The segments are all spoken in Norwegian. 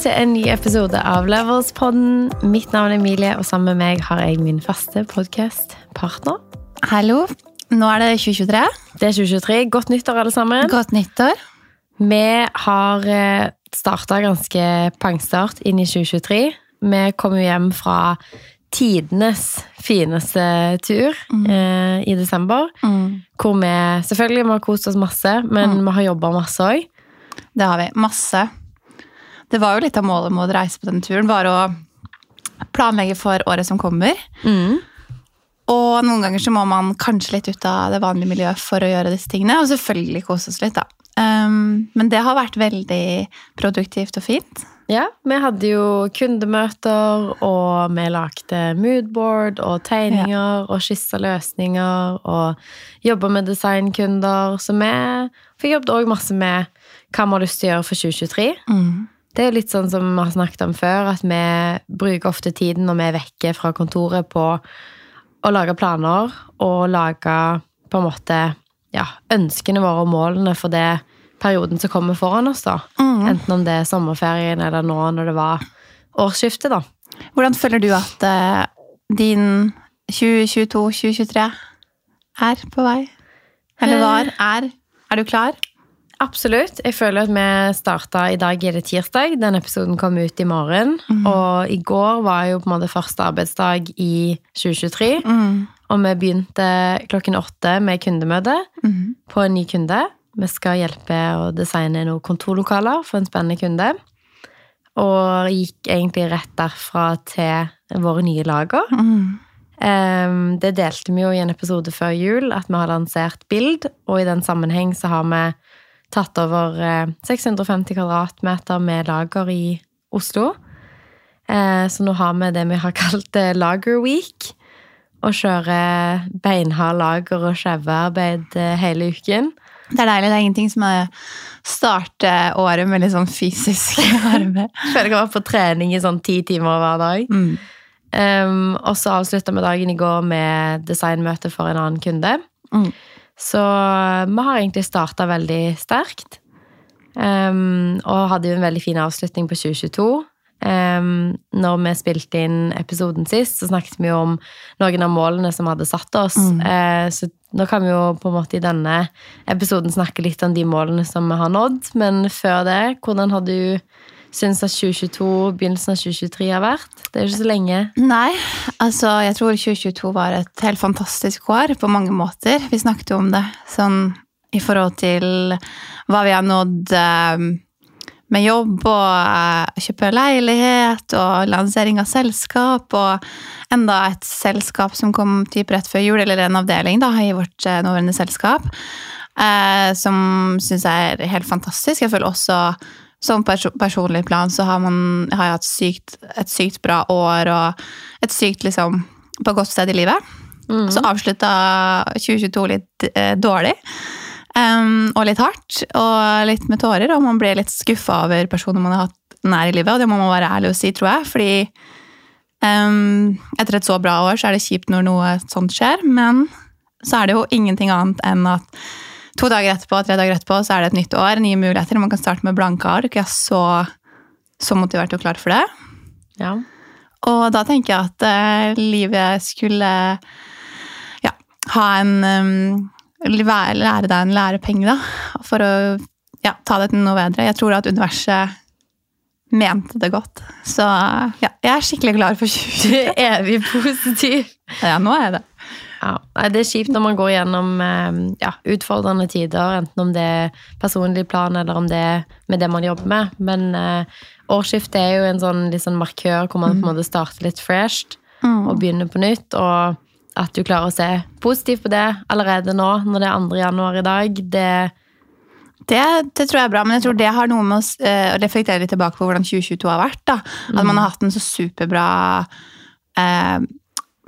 til en ny episode av Levelspodden. Mitt navn er Emilie, og sammen med meg har jeg min faste podkastpartner. Hallo. Nå er det 2023. Det er 2023. Godt nyttår, alle sammen. Godt nyttår. Vi har starta ganske pangstart inn i 2023. Vi kom jo hjem fra tidenes fineste tur eh, i desember. Hvor vi selvfølgelig vi har kost oss masse, men vi har jobba masse òg. Det har vi. Masse. Det var jo litt av målet med å reise på denne turen, var å planlegge for året som kommer. Og noen ganger så må man kanskje litt ut av det vanlige miljøet for å gjøre disse tingene, og selvfølgelig kose oss litt, da. Um, men det har vært veldig produktivt og fint. Ja, vi hadde jo kundemøter, og vi lagde moodboard og tegninger og skissa løsninger og jobba med designkunder. Så vi fikk jobbet òg masse med hva vi har lyst til å gjøre for 2023. Det er litt sånn som vi har snakket om før, at vi bruker ofte tiden når vi er vekke fra kontoret på å lage planer og lage på en måte ja, ønskene våre og målene for det perioden som kommer foran oss. da. Enten om det er sommerferien eller nå når det var årsskiftet. da. Hvordan føler du at uh, din 2022-2023 er på vei? Eller var? Er? Er du klar? Absolutt. Jeg føler at vi starta I dag er det tirsdag. Den episoden kom ut i morgen. Og i går var jo på en måte første arbeidsdag i 2023. Og vi begynte klokken åtte med kundemøte på en ny kunde. Vi skal hjelpe å designe noen kontorlokaler for en spennende kunde. Og gikk egentlig rett derfra til våre nye lager. Em, Det delte vi jo i en episode før jul, at vi har lansert Bild. Og i den sammenheng så har vi tatt over eh, 650 kvadratmeter med lager i Oslo. Eh, Så nå har vi det vi har kalt eh, Lager Week. Og kjører beinhard lager- og skjævearbeid eh, hele uken. Det er deilig. Det er ingenting som er starte året med litt sånn fysisk arbeid. Føler jeg var på trening i sånn ti timer hver dag. Mm. Um, og så avslutta vi dagen i går med designmøte for en annen kunde. Mm. Så vi har egentlig starta veldig sterkt. Um, og hadde jo en veldig fin avslutning på 2022. Um, når vi spilte inn episoden sist, så snakket vi jo om noen av målene som hadde satt oss. Eh, så nå kan vi jo på en måte i denne episoden snakke litt om de målene som vi har nådd. Men før det, hvordan har du syntes at 2022, begynnelsen av 2023 har vært? Det er jo ikke så lenge. Nei, altså jeg tror 2022 var et helt fantastisk år på mange måter. Vi snakket jo om det sånn i forhold til hva vi har nådd eh, med jobb og eh, kjøpe leilighet og lansering av selskap og enda et selskap som kom typ rett før jul, eller en avdeling da, i vårt eh, nåværende selskap, som syns er helt fantastisk. Jeg føler også som perso personlig plan så har, man, har jeg hatt sykt, et sykt bra år og et sykt liksom på godt sted i livet. Så avslutta 2022 litt eh, dårlig. Um, og litt hardt, og litt med tårer, og man blir litt skuffa over personer man har hatt nær i livet, og det må man være ærlig og si, tror jeg, fordi um, etter et så bra år så er det kjipt når noe sånt skjer, men så er det jo ingenting annet enn at to dager etterpå, tre dager etterpå, så er det et nytt år, nye muligheter, man kan starte med blanke ark. Jeg er så, så motivert og klar for det. Ja. Og da tenker jeg at eh, livet skulle ja, ha en um, lære, deg en lærepenge, da. For å ja, ta det til noe bedre. Jeg tror at universet mente det godt. Så ja, jeg er skikkelig klar for 2020. Du er evig positiv. Ja, nå er jeg det. Ja, nei, Det er kjipt når man går gjennom eh, ja, utfordrende tider, enten om det er personlig plan eller om det er med det man jobber med. Men eh, årsskiftet er jo en sånn, sånn markør hvor man på en måte starter litt fresht og begynner på nytt. Og at du klarer å se positivt på det allerede nå, når det er 2. januar i dag, det Det, det tror jeg er bra, men jeg tror det har noe med å eh, å reflektere litt tilbake på hvordan 2022 har vært. da. At man har hatt en så superbra eh,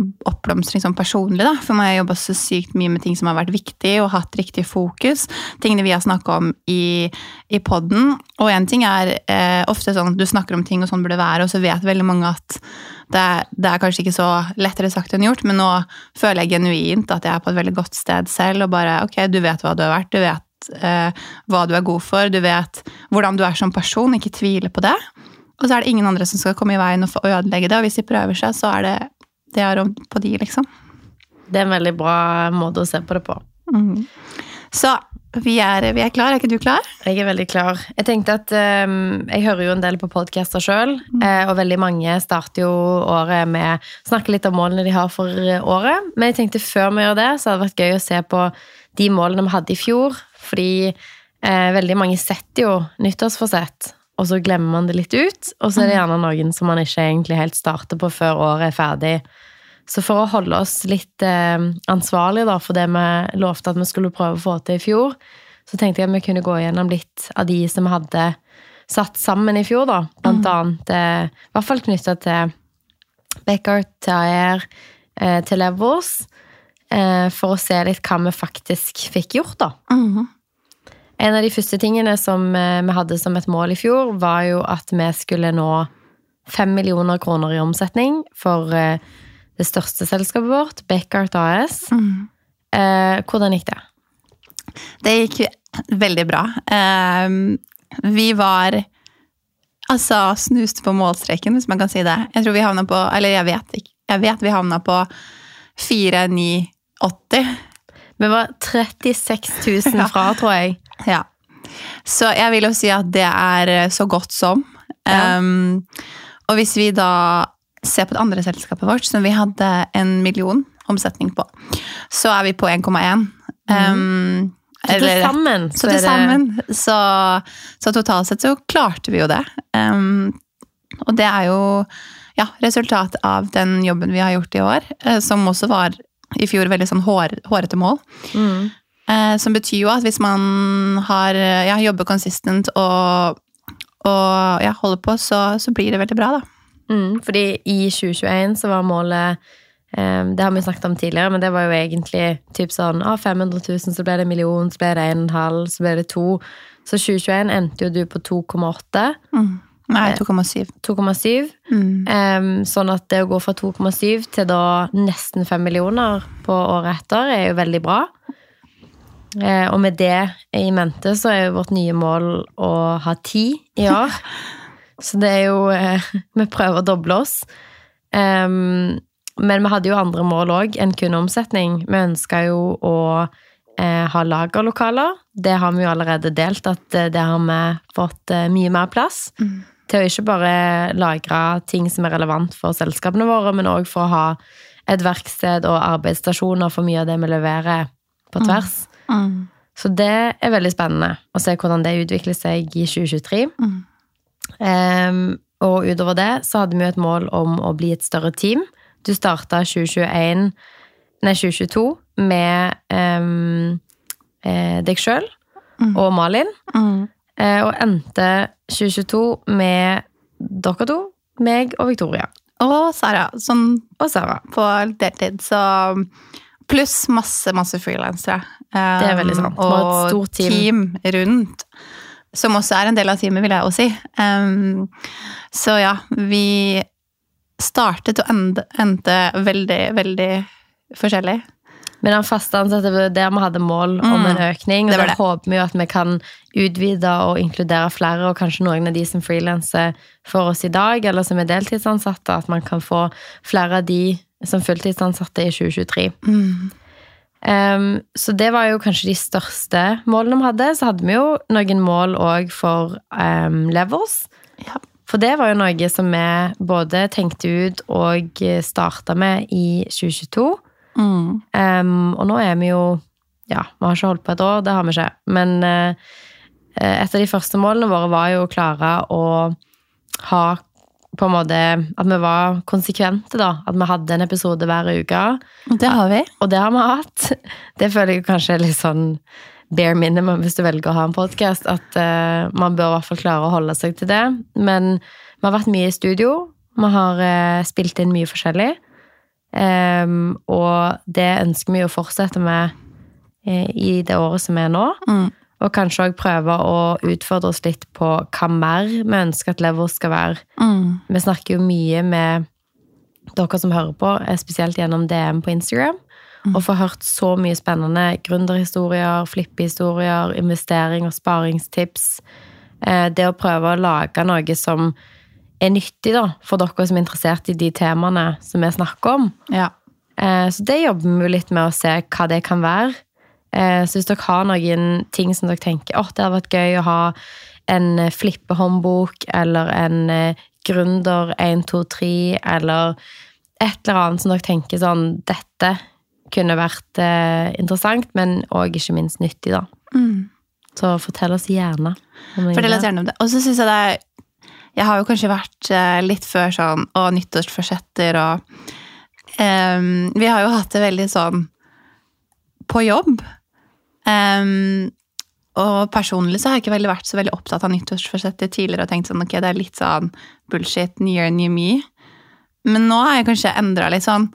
oppblomstring sånn personlig. da, For meg har jobba så sykt mye med ting som har vært viktig, og hatt riktig fokus. Tingene vi har snakka om i, i poden. Og én ting er eh, ofte sånn at du snakker om ting, og sånn burde det være, og så vet veldig mange at det, det er kanskje ikke så lettere sagt enn gjort, men nå føler jeg genuint at jeg er på et veldig godt sted selv, og bare ok, du vet hva du har vært, du vet eh, hva du er god for, du vet hvordan du er som person, ikke tvile på det. Og så er det ingen andre som skal komme i veien og ødelegge det, og hvis de prøver seg, så er det det er om- på de, liksom. Det er en veldig bra måte å se på det på. Mm. Så vi er, vi er klar, er ikke du klar? Jeg er veldig klar. Jeg tenkte at um, Jeg hører jo en del på podcaster sjøl, og veldig mange starter jo året med å snakke litt om målene de har for året. Men jeg tenkte før vi gjør det, så hadde det vært gøy å se på de målene vi hadde i fjor. Fordi eh, veldig mange setter jo nyttårsforsett, og så glemmer man det litt ut. Og så er det gjerne noen som man ikke egentlig helt starter på før året er ferdig. Så for å holde oss litt eh, ansvarlige da, for det vi lovte at vi skulle prøve å få til i fjor, så tenkte jeg at vi kunne gå gjennom litt av de som vi hadde satt sammen i fjor. da. Blant annet eh, i hvert fall knytta til Beckart, til AR, eh, til Levels. Eh, for å se litt hva vi faktisk fikk gjort, da. Mhm. En av de første tingene som eh, vi hadde som et mål i fjor, var jo at vi skulle nå fem millioner kroner i omsetning for eh, det største selskapet vårt, Beckart AS. Mhm. Eh, hvordan gikk det? Det gikk veldig bra. Ehm, vi var altså snuste på målstreken, hvis man kan si det. Jeg tror vi havna på Eller jeg vet ikke. Jeg vet vi havna på 4980. Vi var 36 000 fra, tror jeg. Ja. Så jeg vil jo si at det er så godt som. Ja. Um, og hvis vi da ser på det andre selskapet vårt, som vi hadde en million omsetning på, så er vi på 1,1. Ehm, Så til sammen Så til sammen. Så, så totalt sett så klarte vi jo det. Um, og det er jo ja, resultat av den jobben vi har gjort i år, eh, som også var i fjor veldig sånn hår, hårete mål. Mm. Eh, som betyr jo at hvis man har, eh, ja, jobber consistent og, og ja, holder på, så, så blir det veldig bra, da. Mm, fordi i 2021 så var målet um, Det har vi snakket om tidligere, men det var jo egentlig typ sånn ah, 500 000, så ble det en million, så ble det 1,5, så ble det 2. Så 2021 endte jo du på 2,8. Nei, 2,7. 2,7. Mm. Um, sånn at det å gå fra 2,7 til da nesten 5 millioner på året etter er jo veldig bra. Eh, og med det i mente så er jo vårt nye mål å ha ti i år. så det er jo eh, Vi prøver å doble oss. Men vi hadde jo andre mål òg enn kun omsetning. Vi ønska jo å eh, ha lagerlokaler. Det har vi jo allerede delt, at det har vi fått mye mer plass til å ikke bare lagre ting som er relevant for selskapene våre, men òg for å ha et verksted og arbeidsstasjoner for mye av det vi leverer på tvers. Mm. Så det er veldig spennende å se hvordan det utvikler seg i 2023. Mm. Um, og utover det så hadde vi et mål om å bli et større team. Du starta 2021, nei 2022 med um, eh, deg sjøl Mm. og Malin. Mm. Eh, og endte 2022 med dere to, meg og Victoria. Og Sara, sånn Og Sara. på deltid, så Pluss masse, masse frilansere. Det er veldig sant. Vi et stort team. team rundt, som også er en del av teamet, vil jeg også si. Um, så ja, vi startet og endte, veldig, veldig forskjellig. Men den faste ansatte var der vi hadde mål om en økning. Og Mm. Det der håper vi jo at vi kan utvide og inkludere flere, og kanskje noen av de som frilanser for oss i dag, eller som er deltidsansatte, at man kan få flere av de som fulltidsansatte i 2023. Mm. Um, så det var jo kanskje de største målene vi hadde. Så hadde vi jo noen mål òg for um, levels. Ja. For det var jo noe som vi både tenkte ut og starta med i 2022. Mm. Um, og nå er vi jo Ja, vi har ikke holdt på et år, det har vi ikke. Men uh, et av de første målene våre var jo å klare å ha på en måte At vi var konsekvente, da. At vi hadde en episode hver uke. Og det har vi. Og det har vi hatt. Det føler jeg kanskje er litt sånn bare minimum hvis du velger å ha en podkast. At uh, man bør i hvert fall klare å holde seg til det. Men vi har vært mye i studio. Vi har uh, spilt inn mye forskjellig. Um, og det ønsker vi å fortsette med uh, i det året som er nå. Mm. Og kanskje òg prøve å utfordre oss litt på hva mer vi ønsker at Lever skal være. Mm. Vi snakker jo mye med dere som hører på, eh, spesielt gjennom DM på Instagram. og får hørt så mye spennende gründerhistorier, flippehistorier, investering og sparingstips. Eh, det å prøve å lage noe som er nyttig da, for dere som er interessert i de temaene som vi snakker om. Ja. Eh, Så det jobber vi litt med å se hva det kan være. Eh, Så hvis dere har noen ting som dere tenker åh, det hadde vært gøy å ha en eh, flippehåndbok eller en eh, gründer 1, 2, 3 eller et eller annet som dere tenker sånn Dette kunne vært eh, interessant, men òg ikke minst nyttig, da. Mm. Så fortell oss gjerne. Fortell oss gjerne om det. Og så syns jeg det er Jeg har jo kanskje vært eh, litt før sånn og nyttårsforsetter og em, Vi har jo hatt det veldig sånn på jobb. Em, og personlig så har jeg ikke veldig vært så veldig opptatt av nyttårsforsettet tidligere og tenkt sånn ok, det er litt sånn bullshit, new year, new me. Men nå har jeg kanskje endra litt sånn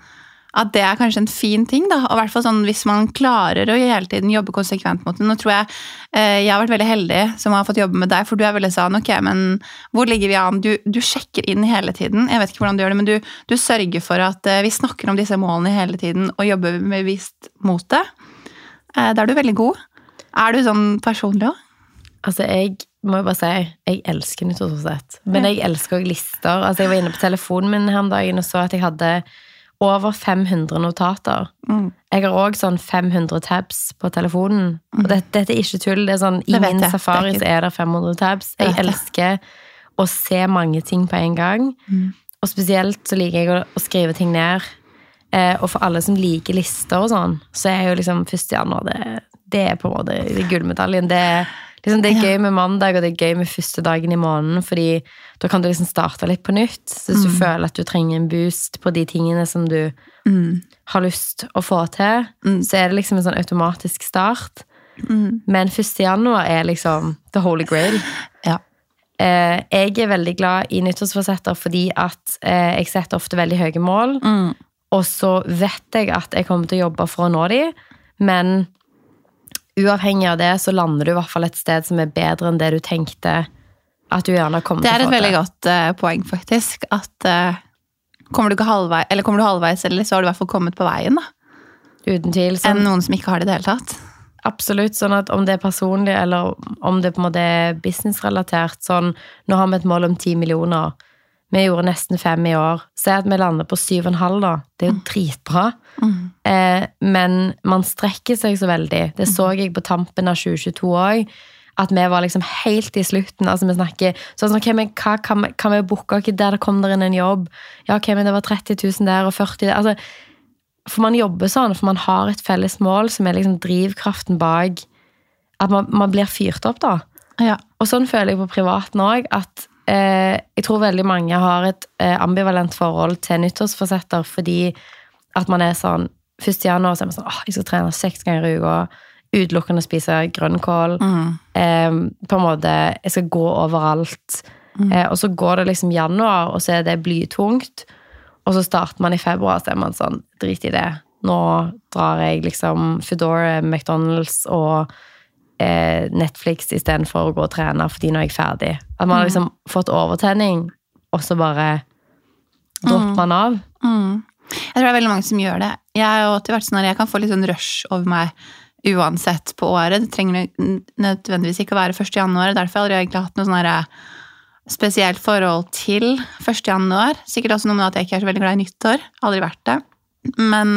at det er kanskje en fin ting. da, og hvert fall sånn Hvis man klarer å hele tiden jobbe konsekvent mot det. Nå tror jeg eh, jeg har vært veldig heldig som har fått jobbe med deg, for du er veldig sånn ok, men hvor ligger vi an? Du, du sjekker inn hele tiden. Jeg vet ikke hvordan du gjør det, men du, du sørger for at eh, vi snakker om disse målene hele tiden og jobber bevisst mot det. Eh, da er du veldig god. Er du sånn personlig òg? Altså, jeg må jo bare si jeg elsker nyttårsforsett. Men jeg elsker òg lister. Altså, jeg var inne på telefonen min her om dagen og så at jeg hadde over 500 notater. Mm. Jeg har òg sånn 500 tabs på telefonen. Og dette, dette er ikke tull. Det er sånn, I min jeg. safari Det er så er det 500 tabs. Jeg Jeg vet det. elsker å se mange ting på en gang. Mm. Og spesielt så liker jeg å, å skrive ting ned. Eh, og for alle som liker lister og sånn, så er jo liksom 1. januar det, det er på en måte det gullmedaljen. Det liksom, det er gøy med mandag, og det er gøy med første dagen i måneden, fordi da kan du liksom starte litt på nytt. Så hvis du føler at du trenger en boost på de tingene som du Mm. har lyst å få til, Mm. så er det liksom en sånn automatisk start. Mm. Men 1. januar er liksom the holy grail. Ja. Eh, jeg er veldig glad i nyttårsforsetter fordi at eh, jeg setter ofte veldig høye mål. Mm. Og så vet jeg at jeg kommer til å jobbe for å nå de, men uavhengig av det så lander du i hvert fall et sted som er bedre enn det du tenkte at du gjerne kommer Det til er et veldig godt uh, poeng, faktisk. At uh, kommer, du eller kommer du halvveis, eller så har du i hvert fall kommet på veien. da. Uten tvil. Enn Sånn, noen som ikke har det i det hele tatt. absolutt. Sånn at om det er personlig, eller om det på en måte er businessrelatert sånn, Nå har vi et mål om ti millioner. Vi gjorde nesten fem i år. Se at vi lander på syv og en halv, da. Det er jo dritbra. Eh, men man strekker seg så veldig. Det så jeg på tampen av 2022 òg. At vi var liksom helt i slutten. altså vi snakker sånn, ok, men hva Kan vi, kan vi booke ikke der det kom der inn en jobb? Ja, ok, men det var 30 000 der og 40 der. altså For man jobber sånn, for man har et felles mål som er liksom drivkraften bak at man, man blir fyrt opp, da. Ja. Og sånn føler jeg på privaten òg, at eh, jeg tror veldig mange har et eh, ambivalent forhold til nyttårsforsetter fordi at man er sånn 1. januar så er man sånn åh, jeg skal trene seks ganger i uka, utelukkende spise grønnkål. Mm. Eh, på en måte, jeg skal gå overalt. Eh, og så går det liksom januar, og så er det blytungt. Og så starter man i februar, så er man sånn, drit i det. Nå drar jeg liksom Foodora, McDonald's og eh, Netflix istedenfor å gå og trene fordi nå er jeg ferdig. At man har liksom fått overtenning, og så bare dropper man av. Mm. Jeg tror det er veldig mange som gjør det. Jeg har alltid vært sånn at jeg kan få litt sånn rush over meg uansett på året. Det trenger nødvendigvis ikke å være 1. januar. Derfor har jeg aldri egentlig hatt noe sånn spesielt forhold til 1. januar. Sikkert også noe med at jeg ikke er så veldig glad i nyttår. Aldri vært det. Men,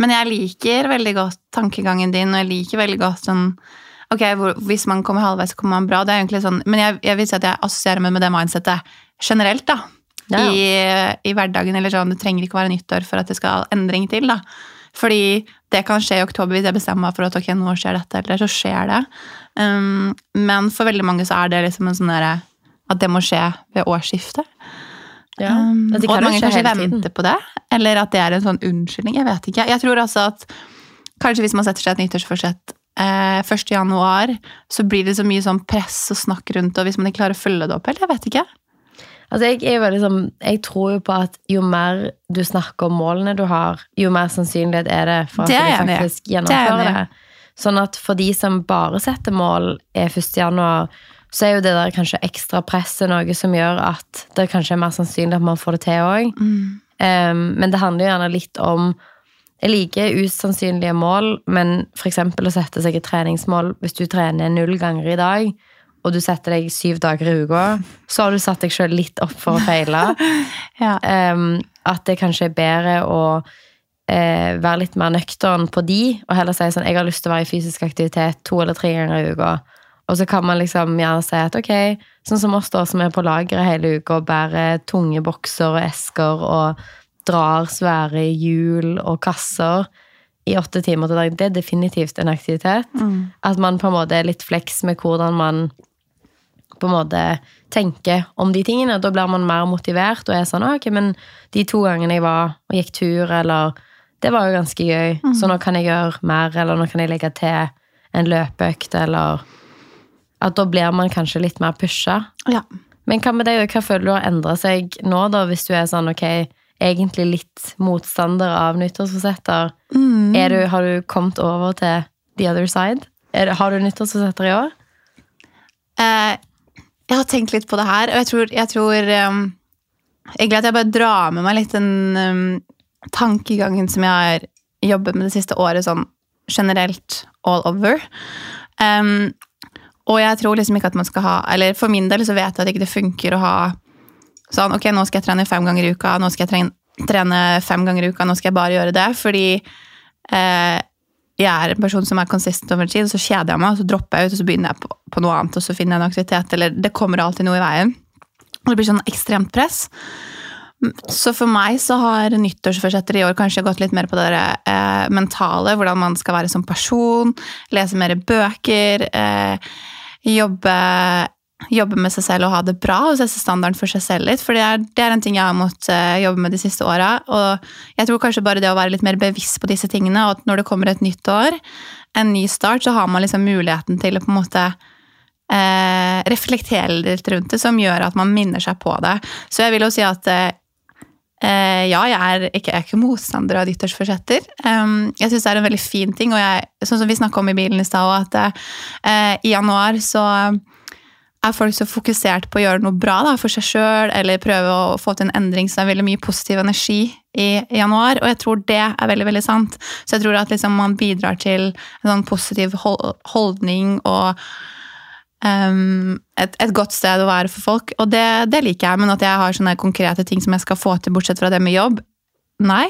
men jeg liker veldig godt tankegangen din, og jeg liker veldig godt sånn Ok, hvor, hvis man kommer halvveis, så kommer man bra. Det er egentlig sånn, men jeg, jeg vil si at jeg assosierer meg med det mindsettet generelt, da. Ja. I, I hverdagen, eller sånn. Det trenger ikke være nyttår for at det skal endring til, da. Fordi det kan skje i oktober hvis jeg bestemmer meg for at ok, nå skjer dette, eller så skjer det. Um, men for veldig mange så er det liksom en sånn derre at det må skje ved årsskiftet. Ja. Um, det og mange skje kanskje venter på det. Eller at det er en sånn unnskyldning. Jeg vet ikke. Jeg tror altså at kanskje hvis man setter seg et nyttårsforsett eh, 1. januar, så blir det så mye sånn press og snakk rundt det, og hvis man ikke klarer å følge det opp helt, jeg vet ikke. Altså jeg, er veldig sånn, jeg tror jo på at jo mer du snakker om målene du har, jo mer sannsynlighet er det for at Det du faktisk Det er jeg gjennomfører enig det. Sånn at for de som bare setter mål er 1. januar, så er jo det der kanskje ekstra presset noe som gjør at det kanskje er mer sannsynlig at man får det til òg. Mm. Um, men det handler jo gjerne litt om Jeg liker usannsynlige mål, men f.eks. å sette seg et treningsmål hvis du trener null ganger i dag, og du setter deg syv dager i uka, så har du satt deg sjøl litt opp for å feile. Ja. um, at det kanskje er bedre å uh, være litt mer nøktern på de, og heller si sånn Jeg har lyst til å være i fysisk aktivitet to eller tre ganger i uka. Og så kan man liksom gjerne si at ok, sånn som oss da, som er på lageret hele uka og bærer tunge bokser og esker og drar svære hjul og kasser i åtte timer til dag, det er definitivt en aktivitet. At man på en måte er litt fleks med hvordan man på en måte tenker om de tingene. Da blir man mer motivert og er sånn «Ah, ok, men de to gangene jeg var og gikk tur, eller Det var jo ganske gøy, så nå kan jeg gjøre mer, eller nå kan jeg legge til en løpeøkt, eller At da blir man kanskje litt mer pusha. ja. Men hva med deg, hva føler du har endra seg nå, da, hvis du er sånn ok, egentlig litt motstander av nyttårsforsetter? Er du, har du kommet over til the other side? Det, har du nyttårsforsetter i år? Eh, jeg har tenkt litt på det her, og jeg tror, jeg tror um, egentlig at jeg bare drar med meg litt den um, tankegangen som jeg har jobbet med det siste året, sånn generelt all over. Um, og jeg tror liksom ikke at man skal ha Eller for min del så vet jeg at ikke det funker å ha sånn Ok, nå skal jeg trene fem ganger i uka, nå skal jeg trene, trene fem ganger i uka, nå skal jeg bare gjøre det. Fordi eh, jeg er en person som er consistent over tid, og så kjeder jeg meg, og så dropper jeg ut, og så begynner jeg på, på noe annet, og så finner jeg en aktivitet, eller det kommer alltid noe i veien. Og det blir sånn ekstremt press. Så for meg så har nyttårsforsetter i år kanskje gått litt mer på det eh, mentale, hvordan man skal være som person, lese mer bøker, eh, jobbe, jobbe med seg selv og ha det bra, og sette standarden for seg selv litt, for det er, det er en ting jeg har måttet eh, jobbe med de siste åra, og jeg tror kanskje bare det å være litt mer bevisst på disse tingene, og at når det kommer et nytt år, en ny start, så har man liksom muligheten til å på en måte eh, reflektere litt rundt det, som gjør at man minner seg på det. Så jeg vil jo si at eh, eh, ja, jeg er, ikke, jeg er ikke motstander av nyttårsforsetter. Um, jeg syns det er en veldig fin ting, og jeg, sånn som vi snakka om i bilen i stad, at eh, i januar så er folk så fokusert på å gjøre noe bra da, for seg sjøl, eller prøve å få til en endring, så det er veldig mye positiv energi i januar, og jeg tror det er veldig veldig sant. Så jeg tror at liksom man bidrar til en sånn positiv holdning og um, et, et godt sted å være for folk, og det, det liker jeg, men at jeg har sånne konkrete ting som jeg skal få til, bortsett fra det med jobb, nei.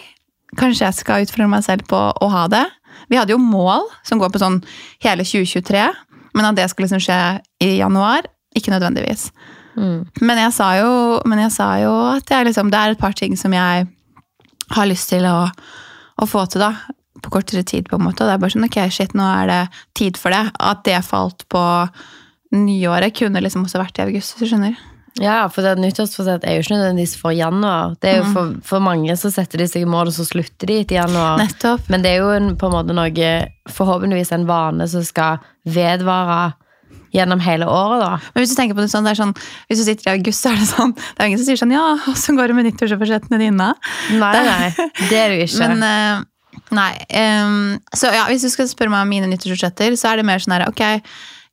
Kanskje jeg skal utfordre meg selv på å ha det. Vi hadde jo mål som går på sånn hele 2023, men at det skulle liksom skje i januar, ikke nødvendigvis. Mm. Men jeg sa jo, men jeg sa jo at jeg liksom, det er et par ting som jeg har lyst til å, å få til, da. På kortere tid, på en måte. Og det er bare sånn, ok, shit, nå er det tid for det. At det falt på nyåret, kunne liksom også vært i august, hvis du skjønner. Ja, for det nyttårsforsett er jo ikke nødvendigvis for januar. Det er jo for, for mange så setter de seg mål, og så slutter de etter januar. Nettopp. Men det er jo en, på en måte noe, forhåpentligvis en vane som skal vedvare gjennom hele året, da. Men hvis du tenker på det sånn, det sånn, hvis du sitter i august, så er det sånn Det er ingen som sier sånn Ja, åssen går det med nyttårsforsettene dine? Nei, nei, det er det ikke. Men eh, nei. Um, så ja, hvis du skal spørre meg om mine nyttårsforsetter, så er det mer sånn her Ok,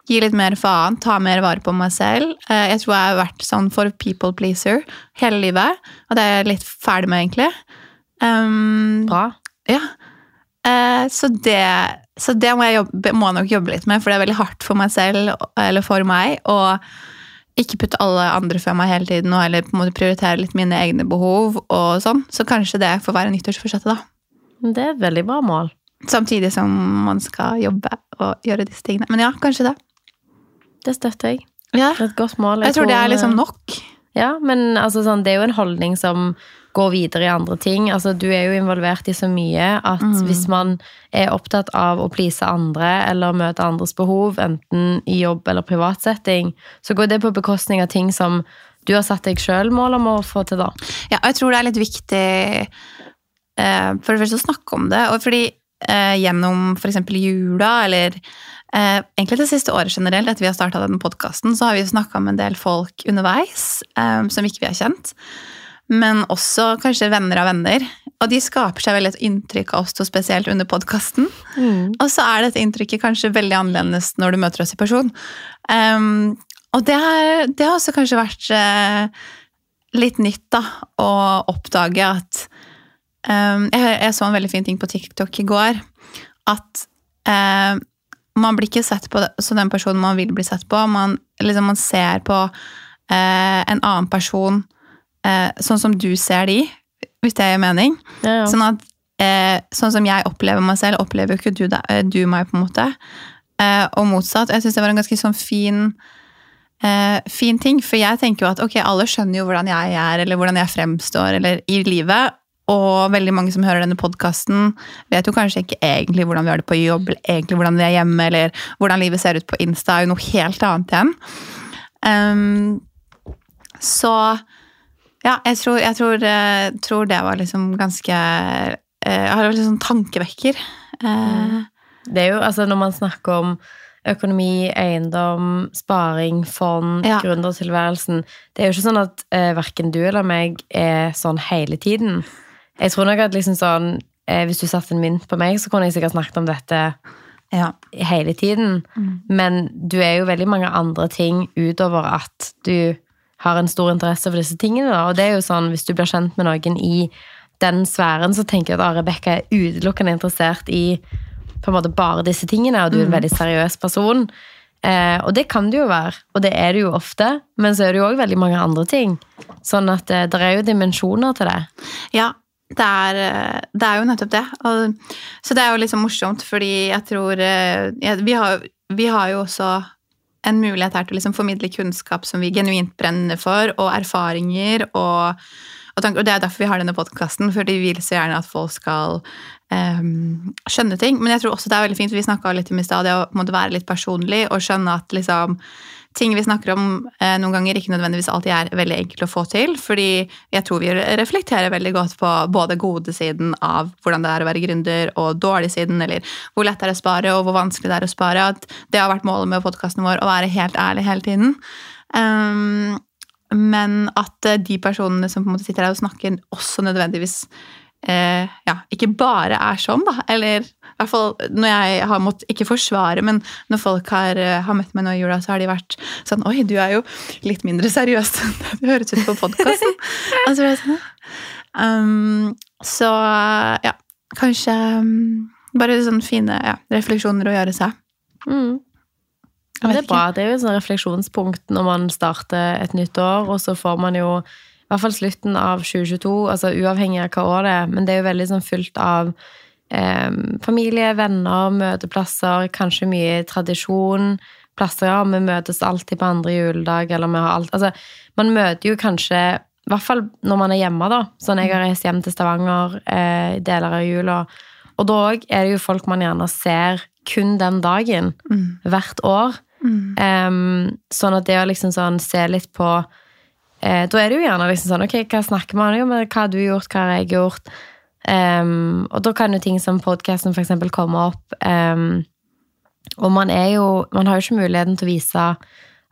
gi litt mer faen, ta mer vare på meg selv. Eh, jeg tror jeg har vært sånn for people pleaser hele livet, og det er jeg litt ferdig med, egentlig. Um, Bra. ja. Eh, så, det, så det må jeg jobbe, må nok jobbe litt med, for det er veldig hardt for meg selv, eller for meg, å ikke putte alle andre før meg hele tiden, og heller på en måte prioritere litt mine egne behov og sånn. Så kanskje det får være nyttårsforsettet, da. Det er et veldig bra mål. Samtidig som man skal jobbe og gjøre disse tingene. Men ja, kanskje det. Det støtter jeg. Ja. Det er et godt mål. Jeg tror det er liksom nok. Ja, men altså, sånn, det er jo en holdning som går videre i andre ting. Altså, du er jo involvert i så mye at hvis man er opptatt av å please andre eller møte andres behov, enten i jobb eller privatsetting, så går det på bekostning av ting som du har satt deg sjøl mål om å få til, da. Ja, jeg tror det er litt viktig uh, for det første å snakke om det. Og fordi uh, gjennom f.eks. jula, eller uh, egentlig det siste året generelt, etter vi har starta denne podkasten, så har vi snakka med en del folk underveis um, som ikke vi har kjent. Men også kanskje venner av venner. Og de skaper seg veldig et inntrykk av oss to, spesielt under podkasten. Og så er dette inntrykket kanskje veldig annerledes når du møter oss i person. Um, og det har, det har også kanskje vært uh, litt nytt, da, å oppdage at um, jeg, jeg så en veldig fin ting på TikTok i går. At uh, man blir ikke sett på som den personen man vil bli sett på. Man, liksom, man ser på uh, en annen person eh, sånn som du ser de, hvis det gir mening. Ja, ja. Sånn at eh, sånn som jeg opplever meg selv, opplever jo ikke du, deg- eh, du meg, på en måte. Eh, og motsatt. Jeg syns det var en ganske sånn fin eh, fin ting, for jeg tenker jo at ok, alle skjønner jo hvordan jeg er, eller hvordan jeg fremstår eller i livet. Og veldig mange som hører denne podkasten, vet jo kanskje ikke egentlig hvordan vi har det på jobb, eller egentlig hvordan vi er hjemme, eller hvordan livet ser ut på Insta, er jo noe helt annet igjen. Um, så ja, jeg tror, jeg tror, eh, tror det var liksom ganske eh, Jeg har litt sånn tankevekker. Mm. Det er jo, altså Når man snakker om økonomi, eiendom, sparing, fond, Ja. gründertilværelsen Det er jo ikke sånn at eh, verken du eller meg er sånn hele tiden. Jeg tror nok at liksom sånn eh, Hvis du satte en mynt på meg, så kunne jeg sikkert snakket om dette ja. hele tiden. Men du er jo veldig mange andre ting utover at du har en stor interesse for disse tingene. Da. Og det er jo sånn, hvis du blir kjent med noen i den sfæren, så tenker jeg at ah, Rebekka er utelukkende interessert i på en måte bare disse tingene, og du er en veldig seriøs person. Eh, og det kan det jo være, og det er det jo ofte, men så er det jo òg veldig mange andre ting. Sånn at eh, det er jo dimensjoner til det. Ja, det er, eh, det er jo nettopp det. Og, så det er jo litt så morsomt, fordi jeg tror eh, jeg, vi, har, vi har jo også en mulighet her til å liksom formidle kunnskap som vi genuint brenner for, og erfaringer. Og, og, tanker, og det er derfor vi har denne podkasten, fordi vi vil så gjerne at folk skal um, skjønne ting. Men jeg tror også det er veldig fint, vi snakka litt om i stad, det å måtte være litt personlig og skjønne at liksom ting vi snakker om eh, noen ganger ikke nødvendigvis alltid er veldig enkelt å få til, fordi jeg tror vi reflekterer veldig godt på både godesiden av hvordan det er å være gründer, og dårligsiden, eller hvor lett det er å spare, og hvor vanskelig det er å spare. At det har vært målet med podkasten vår, å være helt ærlig hele tiden. Um, men at eh, de personene som på en måte sitter her og snakker, også nødvendigvis eh, ja, ikke bare er sånn, da. Eller hvert fall når jeg har måttet ikke forsvare, men når folk har, eh, har møtt meg nå i jula, så har de vært sånn Oi, du er jo litt mindre seriøs enn det du høres ut på podkasten. altså, sånn, um, så ja, kanskje um, bare sånne fine ja, refleksjoner å gjøre seg. Mm. Det er bra. Det er jo et refleksjonspunkt når man starter et nytt år, og så får man jo i hvert fall slutten av 2022, altså uavhengig av hva år det er, men det er jo veldig sånn fullt av familie, venner, møteplasser, kanskje mye tradisjon. Plasser, ja, vi møtes alltid på andre juledag, eller vi har alt Altså, man møter jo kanskje i hvert fall når man er hjemme, da. Sånn jeg har reist hjem til Stavanger eh, deler av jula. Og da òg er det jo folk man gjerne ser kun den dagen, Mm. hvert år. Em, sånn at det å liksom sånn se litt på eh, Da er det jo gjerne liksom sånn Ok, hva snakker man om? Hva har du gjort? Hva har jeg gjort? Em, og da kan jo ting som podkasten eksempel komme opp. Um, og man er jo Man har jo ikke muligheten til å vise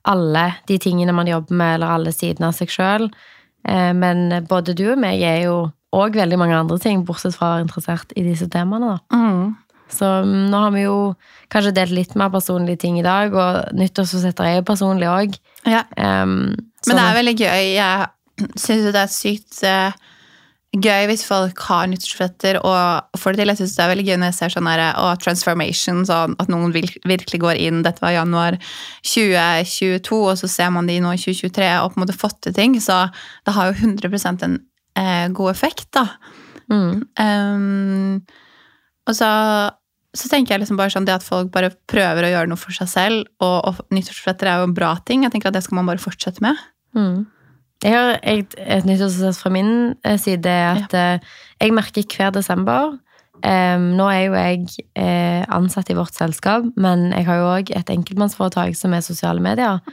alle de tingene man jobber med, eller alle sidene av seg sjøl. Men både du og meg er jo òg veldig mange andre ting, bortsett fra å være interessert i disse temaene. da. Mm. Så mm, nå har vi jo kanskje delt litt mer personlige ting i dag, og nyttårsforsetter er jo personlig òg. Ja. Um, Men det er veldig gøy. Jeg syns det er sykt eh, gøy hvis folk har nyttårsforsetter og får det til. Jeg synes det er veldig gøy når jeg ser sånn her, og transformation, sånn at noen virkelig går inn. Dette var januar 2022, og så ser man de nå i 2023 og på en måte fått til ting. Så det har jo 100 en eh, god effekt, da. mm, Um, og så, så tenker jeg liksom bare sånn det at folk bare prøver å gjøre noe for seg selv, og, og nyttårsforsetter er jo en bra ting. Jeg tenker at det skal man bare fortsette med. mm. Jeg har et, et nyttårsforsett fra min eh, side at ja. jeg merker hver desember um, Nå er jo jeg eh, ansatt i vårt selskap, men jeg har jo òg et enkeltmannsforetak som er sosiale medier.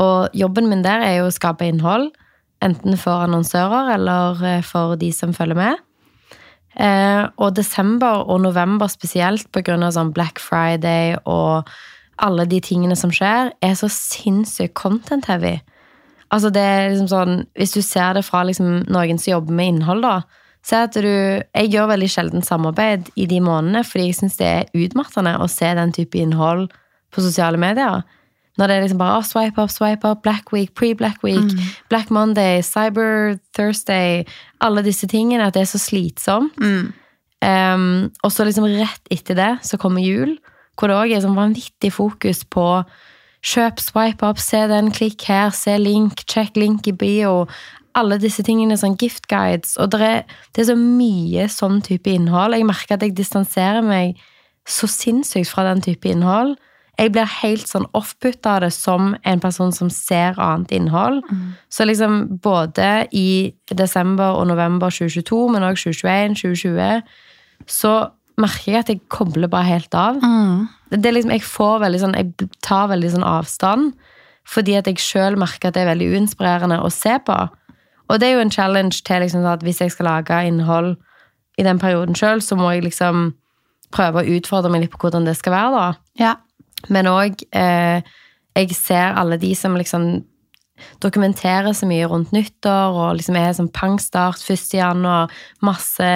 Og jobben min der er jo å skape innhold, enten for annonsører eller eh, for de som følger med. Eh, og desember og november spesielt av sånn Black Friday og alle de tingene som skjer, er så sinnssykt content-heavy. Altså det er liksom sånn, Hvis du ser det fra liksom noen som jobber med innhold, da Se at du Jeg gjør veldig sjelden samarbeid i de månedene, fordi jeg syns det er utmattende å se den type innhold på sosiale medier. Når det er liksom bare oh, swipe up, swipe up, Black Week, pre-Black Week, Black Monday, Cyber Thursday Alle disse tingene. At det er så slitsomt. Um, og så liksom rett etter det så kommer jul, hvor det òg er sånn vanvittig fokus på kjøp, swipe up, se den, klikk her, se link, check link i bio. Alle disse tingene, sånn gift guides. Og det er, det er så mye sånn type innhold. Jeg merker at jeg distanserer meg så sinnssykt fra den type innhold. Jeg blir helt sånn off-put av det som en person som ser annet innhold. Så liksom både i desember og november 2022, men også 2021, 2020, så merker jeg at jeg kobler bare helt av. Det er liksom, jeg får veldig sånn, jeg tar veldig sånn avstand, fordi at jeg sjøl merker at det er veldig uinspirerende å se på. Og det er jo en challenge til liksom, at hvis jeg skal lage innhold i den perioden sjøl, så må jeg liksom prøve å utfordre meg litt på hvordan det skal være, da. Ja. Men òg eh, Jeg ser alle de som liksom dokumenterer så mye rundt nyttår, og liksom er sånn pangstart 1. januar, masse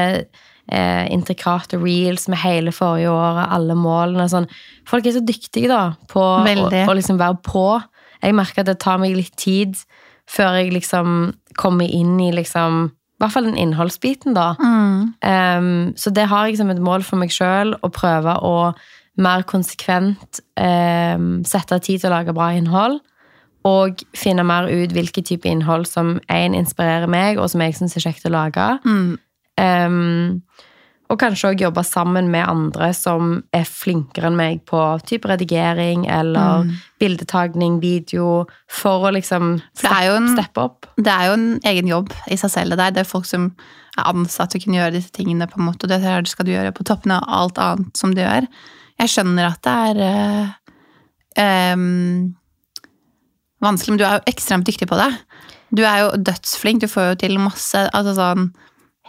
eh, intrikate reels med hele forrige året, alle målene sånn. Folk er så dyktige, da, på å, å liksom være på. Jeg merker at det tar meg litt tid før jeg liksom kommer inn i liksom I hvert fall den innholdsbiten, da. Um, så det har jeg som et mål for meg sjøl, å prøve å mer konsekvent um, sette tid til å lage bra innhold. Og finne mer ut hvilken type innhold som en inspirerer meg, og som jeg syns er kjekt å lage. Um, og kanskje også jobbe sammen med andre som er flinkere enn meg på type redigering eller bildetagning, video, for å liksom steppe det en- steppe opp. Det er jo en egen jobb i seg selv. Det der. Det er folk som er ansatt til å kunne gjøre disse tingene, på en måte, og det skal du gjøre på toppen av alt annet som du gjør. Jeg skjønner at det er øh, øh, vanskelig, men du er jo ekstremt dyktig på det. Du er jo dødsflink, du får jo til masse altså sånn,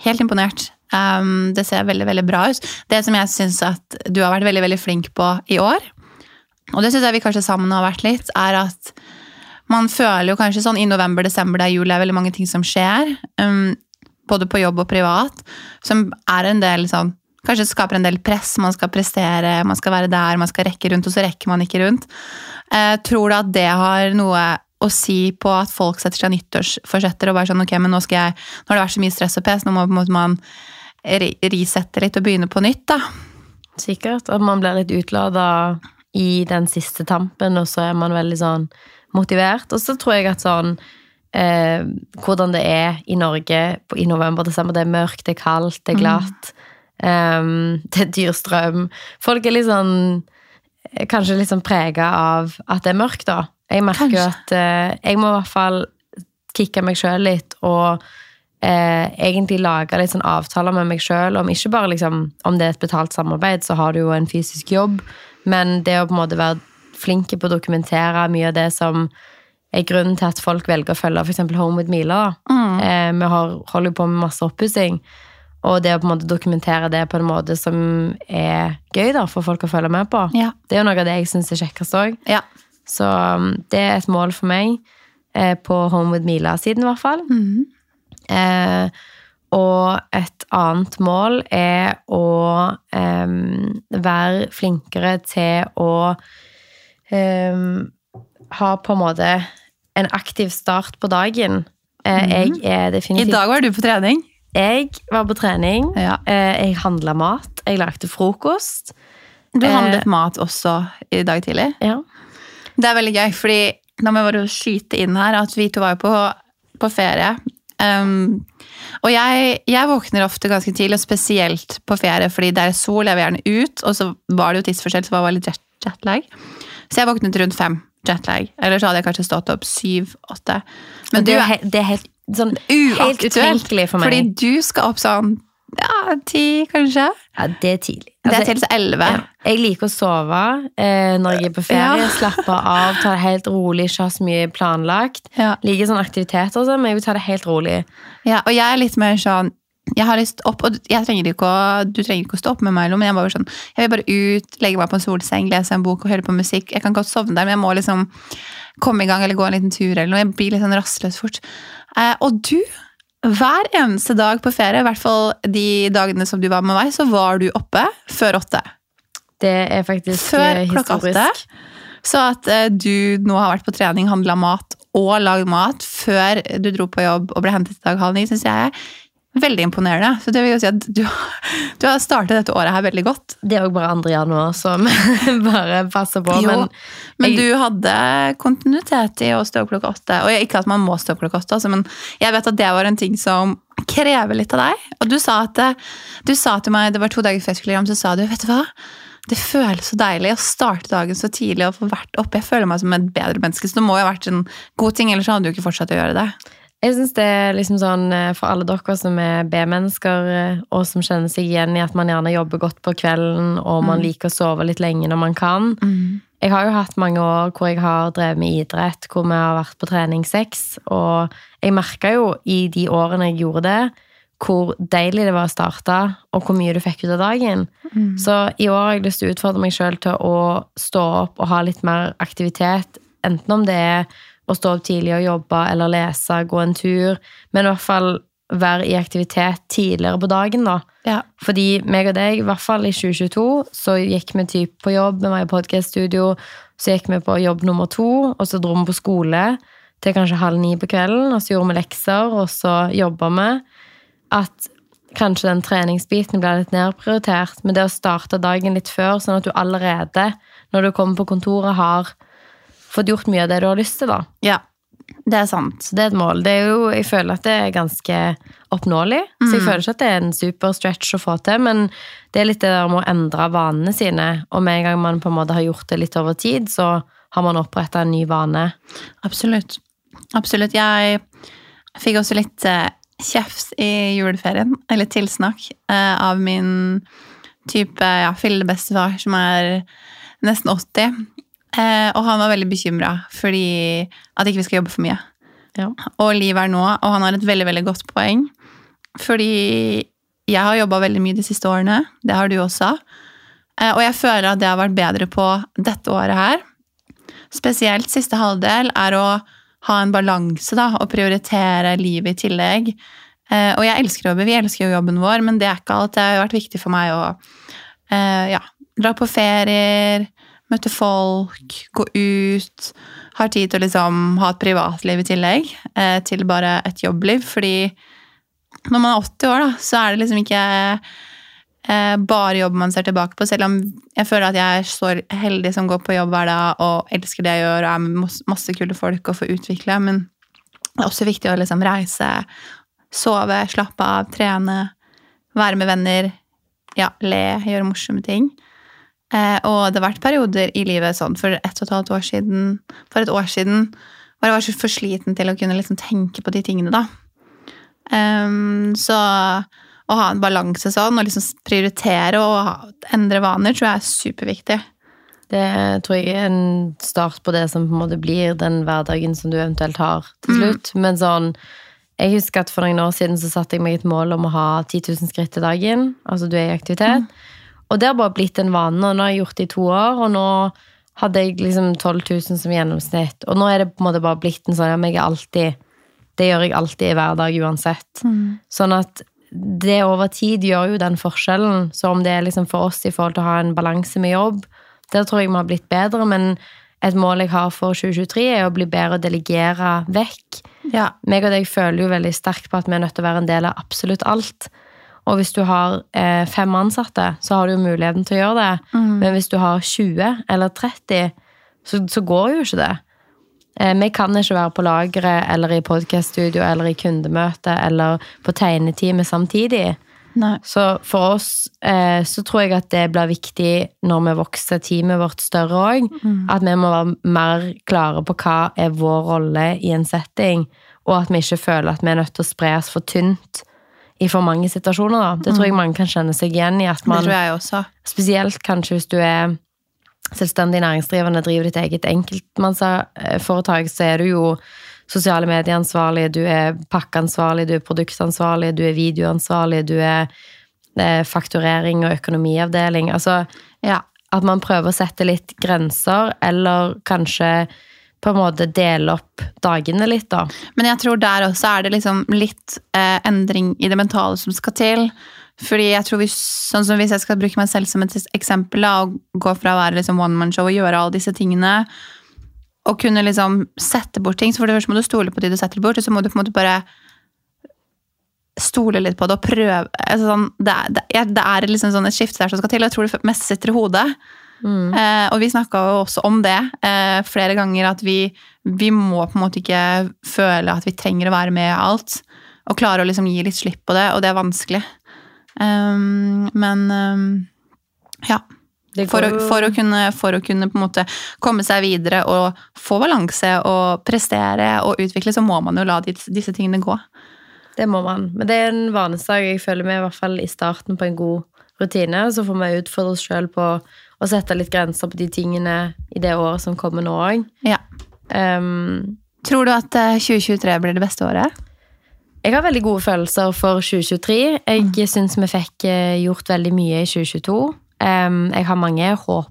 Helt imponert. Um, det ser veldig veldig bra ut. Det som jeg syns at du har vært veldig veldig flink på i år, og det syns jeg vi kanskje sammen har vært litt, er at man føler jo kanskje sånn i november, desember, det er jul, det er veldig mange ting som skjer. um, både på jobb og privat. Som er en del sånn Kanskje skaper en del press. Man skal prestere, man skal være der, man skal rekke rundt, og så rekker man ikke rundt. Uh, tror du at det har noe å si på at folk setter seg nyttårsforsetter og bare sånn ok, men nå skal jeg, nå har det vært så mye stress og pes, nå må man risette litt og begynne på nytt, da. Sikkert. At man blir litt utlada i den siste tampen, og så er man veldig sånn motivert. Og så tror jeg at sånn eh, Hvordan det er i Norge i november-desember. Det er mørkt, det er kaldt, det er glatt. em, det er dyr strøm. Folk er litt sånn eh, Kanskje litt sånn prega av at det er mørkt, da. Jeg merker jo at eh, jeg må i hvert fall kicke meg sjøl litt og eh, egentlig lage litt sånn avtaler med meg sjøl om ikke bare liksom Om det er et betalt samarbeid, så har du jo en fysisk jobb, men det å på en måte være flink på å dokumentere mye av det som er grunnen til at folk velger å følge f.eks. Home with Mila. Mm. Eh, vi har, holder jo på med masse oppussing. Og det å på en måte dokumentere det på en måte som er gøy da, for folk å følge med på, Ja. det er jo noe av det jeg syns er kjekkest òg. Ja. Så um, det er et mål for meg eh, på Home with Mila-siden, i hvert fall. Eh, og et annet mål er å eh, være flinkere til å eh, ha på en måte en aktiv start på dagen. Eh, Jeg er I dag var du på trening. Jeg var på trening. Ja. Eh, Jeg handla mat. Jeg lagde frokost. Du handlet mat også i dag tidlig. Ja. Det er veldig gøy, fordi da må jeg bare skyte inn her at vi to var jo på, på ferie. Um, og jeg, jeg våkner ofte ganske tidlig, og spesielt på ferie, fordi det er sol, jeg vil gjerne ut, og så var det jo tidsforskjell, så det var litt jet, jetlag. Så jeg våknet rundt fem jetlag. Eller så hadde jeg kanskje stått opp syv-åtte. Men Men du det er, er det er helt, sånn, uaktuelt, for meg. fordi du skal opp sånn ja, ti, kanskje? Ja, det er tidlig. Det Altså, er til elleve. ja. Jeg liker å sove eh, når jeg er på ferie. Ja. Slappe av, ta det helt rolig, ikke ha så mye planlagt. Ja. Liker sånn aktiviteter og sånn, men jeg vil ta det helt rolig. Ja, og jeg er litt mer sånn jeg har lyst opp, og jeg trenger ikke å, Du trenger ikke å stå opp med meg, men jeg, bare sånn, jeg vil bare ut, legge meg på en solseng, lese en bok og høre på musikk. Jeg kan godt sovne der, men jeg må liksom komme i gang eller gå en liten tur. eller noe. Jeg blir litt sånn rastløs fort. Eh, og du, hver eneste dag på ferie, i hvert fall de dagene som du var med meg, så var du oppe før åtte. Det er faktisk Før eh, klokka historisk. åtte. Så at eh, du nå har vært på trening, handla mat og lagd mat før du dro på jobb og ble hentet i dag halv ni, syns jeg veldig imponerende. Så det vil jo si at du, du har startet dette året her veldig godt. Det er òg bare 2. januar som bare passer på. Jo, Men, Men jeg- du hadde kontinuitet i å stå opp klokka åtte. Og ikke at man må stå opp klokka åtte, altså, men jeg vet at det var en ting som krever litt av deg. Og du sa, at, du sa til meg, det var to dager før jeg skulle hjem, så sa du, vet du hva? Det føles så deilig å starte dagen så tidlig og få vært oppe. Jeg føler meg som et bedre menneske, så det må jo ha vært en god ting, ellers hadde du ikke fortsatt å gjøre det. Jeg synes det er liksom sånn eh, For alle dere som er B-mennesker, eh, og som kjenner seg igjen i at man gjerne jobber godt på kvelden, og man liker å sove litt lenge når man kan. Jeg har jo hatt mange år hvor jeg har drevet med idrett, hvor vi har vært på trening seks, og jeg merka jo i de årene jeg gjorde det, hvor deilig det var å starte, og hvor mye du fikk ut av dagen. Så i år har jeg lyst til å utfordre meg sjøl til å stå opp og ha litt mer aktivitet, enten om det er å stå opp tidlig og jobbe eller lese, gå en tur, men i hvert fall være i aktivitet tidligere på dagen, da. Ja. Fordi meg og deg, i hvert fall i 2022, så gikk vi typ på jobb, vi var i podcaststudio, så gikk vi på jobb nummer to, og så dro vi på skole til kanskje halv ni på kvelden, og så gjorde vi lekser, og så jobba vi. At kanskje den treningsbiten ble litt nedprioritert, men det å starte dagen litt før, sånn at du allerede, når du kommer på kontoret, har fått gjort mye av det du har lyst til, da. Ja, det er sant. Det er et mål. Det er jo, jeg føler at det er ganske oppnåelig. Så jeg føler ikke at det er en super stretch å få til, men det er litt det der med å endre vanene sine. Og med en gang man på en måte har gjort det litt over tid, så har man oppretta en ny vane. Absolutt. Absolutt. Jeg fikk også litt kjefs kjeft i juleferien, eller tilsnakk, eh, av min type ja, fillebestefar, som er nesten 80. Eh, og han var veldig bekymra fordi at ikke vi skal jobbe for mye. Ja. Og livet er nå, og han har et veldig, veldig godt poeng. Fordi jeg har jobba veldig mye de siste årene. Det har du også. Eh, Og jeg føler at det har vært bedre på dette året her. Spesielt siste halvdel er å ha en balanse da, og prioritere livet i tillegg. Eh, Og jeg elsker å jobbe, vi elsker jo jobben vår, men det er ikke alt. Det har vært viktig for meg å eh, ja, dra på ferier, møte folk, gå ut. Har tid til å liksom ha et privatliv i tillegg eh, til bare et jobbliv. Fordi når man er 80 år, da, så er det liksom ikke eh, bare jobb man ser tilbake på. Selv om jeg føler at jeg er så heldig som går på jobb hver dag og elsker det jeg gjør og er med masse- kule folk og får utvikle. Men det er også viktig å liksom reise, sove, slappe av, trene, være med venner, ja, le, gjøre morsomme ting. Eh, og det har vært perioder i livet sånn for et og et halvt år siden, for et år siden, var jeg var så for sliten til å kunne liksom tenke på de tingene, da. Um, så å ha en balanse sånn, og liksom prioritere og ha- endre vaner, tror jeg er superviktig. Det tror jeg er en start på det som på en måte blir den hverdagen som du eventuelt har til slutt. Men sånn, jeg husker at for noen år siden så satte jeg meg et mål om å ha 10 000 skritt i dagen. Altså du er i aktivitet. Og det har bare blitt en vane, og nå har jeg gjort det i to år, og nå hadde jeg liksom 12 000 som gjennomsnitt. Og nå er det på en måte bare blitt en sånn, men jeg alltid, det gjør jeg alltid i hver dag uansett. Sånn at det over tid gjør jo den forskjellen. Så om det er liksom for oss i forhold til å ha en balanse med jobb, der tror jeg vi har blitt bedre, men et mål jeg har for 2023 er å bli bedre og delegere vekk. Ja. Meg og deg føler jo veldig sterkt på at vi er nødt til å være en del av absolutt alt. Og hvis du har eh, fem ansatte, så har du jo muligheten til å gjøre det. Men hvis du har 20 eller 30, så, så går jo ikke det. Eh, vi kan ikke være på lageret eller i podcaststudio eller i kundemøte eller på tegnetime samtidig. Nei. Så for oss eh, så tror jeg at det blir viktig når vi vokser teamet vårt større òg. At vi må være mer klare på hva er vår rolle i en setting, og at vi ikke føler at vi er nødt til å spre oss for tynt i for mange situasjoner. Da. Det tror jeg mange kan kjenne seg igjen i. at man, Det tror jeg også. Spesielt kanskje hvis du er selvstendig næringsdrivende, driver ditt eget enkeltmannsforetak, så er du jo sosiale medieansvarlig, du er pakkeansvarlig, du er produktansvarlig, du er videoansvarlig, du er eh, fakturering og økonomiavdeling. Altså Ja. at man prøver å sette litt grenser, eller kanskje på en måte dele opp dagene litt, da. Men jeg tror der også er det liksom litt eh, endring i det mentale som skal til. Fordi jeg tror hvis, sånn som hvis jeg skal bruke meg selv som et eksempel, da, og gå fra å være liksom one man show og gjøre alle disse tingene, og kunne liksom sette bort ting, så for det første må du stole på de du setter bort, og så må du på en måte bare stole litt på det og prøve altså sånn, det, er, det, er- liksom sånn et skifte der som skal til, og jeg tror det mest sitter i hodet. Eh, og vi snakka jo også om det eh, flere ganger, at vi, vi må på en måte ikke føle at vi trenger å være med i alt. Og klare å liksom gi litt slipp på det, og det er vanskelig. Um, men um, ja. For å, for, å kunne, for å kunne på en måte komme seg videre og få balanse og prestere og utvikle, så må man jo la disse, tingene gå. Det må man. Men det er en vanesak jeg føler med i hvert fall i starten på en god rutine. Så får vi utfordre oss sjøl på å sette litt grenser på de tingene i det året som kommer nå òg. Ja. Tror du at eh, 2023 blir det beste året? jeg har veldig gode følelser for 2023. Jeg Mm. syns vi fikk eh, gjort veldig mye i 2022. Um, jeg har mange håp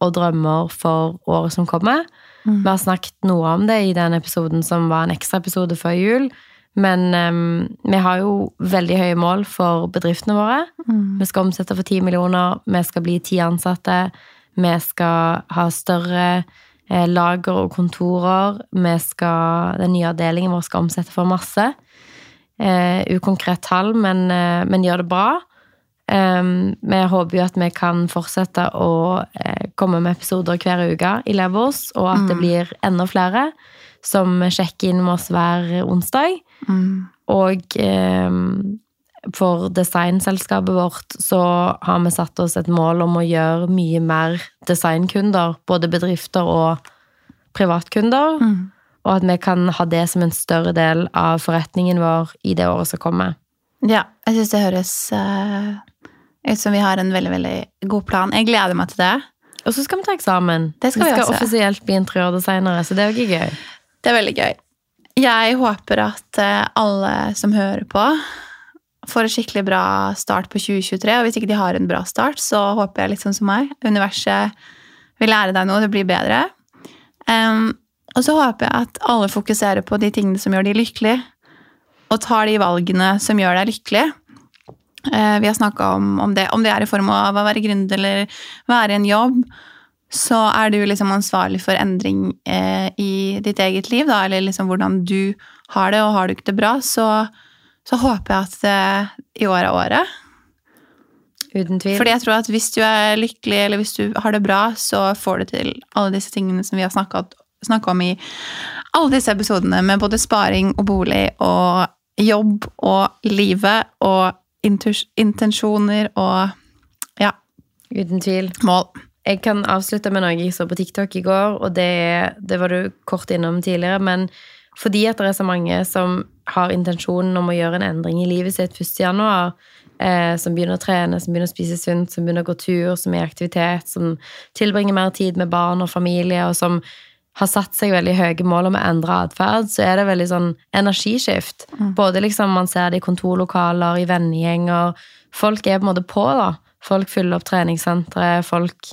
og drømmer for året som kommer. Mm. Vi har snakket noe om det i den episoden som var en ekstraepisode før jul. Men um, vi har jo veldig høye mål for bedriftene våre. Mm. Vi skal omsette for 10 millioner, vi skal bli ti ansatte. Vi skal ha større eh, lager og kontorer. Vi skal, den nye avdelingen vår skal omsette for masse. Eh, ukonkret tall, men, eh, men gjør det bra. Um, vi håper jo at vi kan fortsette å eh, komme med episoder hver uke i Levels, og at det blir enda flere som sjekker inn med oss hver onsdag. Mm. Og eh, for designselskapet vårt så har vi satt oss et mål om å gjøre mye mer designkunder, både bedrifter og privatkunder, Mm. og at vi kan ha det som en større del av forretningen vår i det året som kommer. Ja, jeg syns det høres uh, ut som vi har en veldig, veldig god plan. Jeg gleder meg til det. Og så skal vi ta eksamen. Det skal vi vi skal også. offisielt bli interiørdesignere, så det er jo ikke gøy. Det er veldig gøy. Jeg håper at eh, alle som hører på, får en skikkelig bra start på 2023. Og hvis ikke de har en bra start, så håper jeg litt sånn som meg. Universet vil lære deg noe, det blir bedre. Um, og så håper jeg at alle fokuserer på de tingene som gjør de lykkelige, og tar de valgene som gjør deg lykkelig. Uh, vi har snakka om, om det, om det er i form av å være gründer eller være i en jobb så er du liksom ansvarlig for endring eh, i ditt eget liv, da, eller liksom hvordan du har det, og har du ikke det bra, så, så håper jeg at eh, i år er året. Uten tvil. Fordi jeg tror at hvis du er lykkelig, eller hvis du har det bra, så får du til alle disse tingene som vi har snakka om i alle disse episodene, med både sparing og bolig og jobb og livet og intensjoner og ja, Uten tvil. mål. Jeg kan avslutte med noe jeg så på TikTok i går, og det, det var du kort innom tidligere, men fordi at det er så mange som har intensjonen om å gjøre en endring i livet sitt 1. januar, eh, som begynner å trene, som begynner å spise sunt, som begynner å gå tur, som er i aktivitet, som tilbringer mer tid med barn og familie, og som har satt seg veldig høye mål om å endre atferd, så er det veldig sånn energiskift. Både liksom man ser det i kontorlokaler, i vennegjenger. Folk er på en måte på, da. Folk fyller opp treningssentre, folk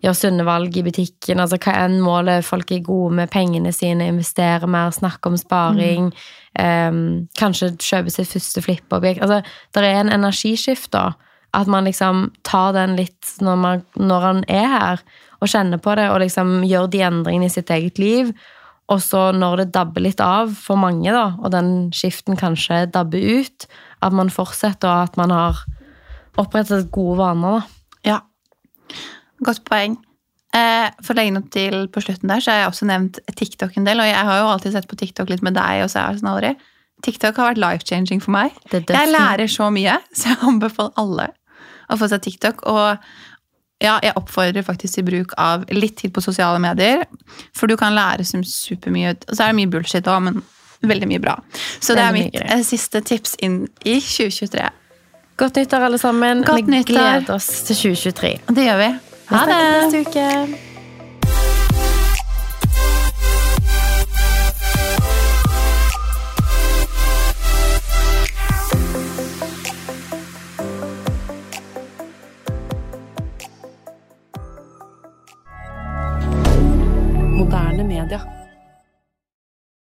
gjør sunne valg i butikken. Altså hva enn målet Folk er gode med pengene sine, investerer mer, snakker om sparing. em, kanskje kjøper sitt første flippeobjekt. Altså, det er en energiskift, da. At man liksom tar den litt når, man, når han er her, og kjenner på det, og liksom gjør de endringene i sitt eget liv. Og så når det dabber litt av for mange, da, og den skiften kanskje dabber ut, at man fortsetter, og at man har opprettet gode vaner, da. Ja. Godt poeng. Eh, for å legge noe til på slutten der, så har jeg også nevnt TikTok en del. Og jeg har jo alltid sett på TikTok litt med deg, og sånn aldri. TikTok har vært life-changing for meg. Jeg lærer så mye, så jeg anbefaler alle å få seg TikTok. Og ja, jeg oppfordrer faktisk til bruk av litt tid på sosiale medier. For du kan lære som supermye. Og så er det mye bullshit òg, men veldig mye bra. Så det er mitt eh, siste tips inn i 2023. Godt nyttår, alle sammen. Godt vi nyttår. gleder oss til 2023. Det gjør vi. Ha det! Vi snakkes neste uke. moderne media.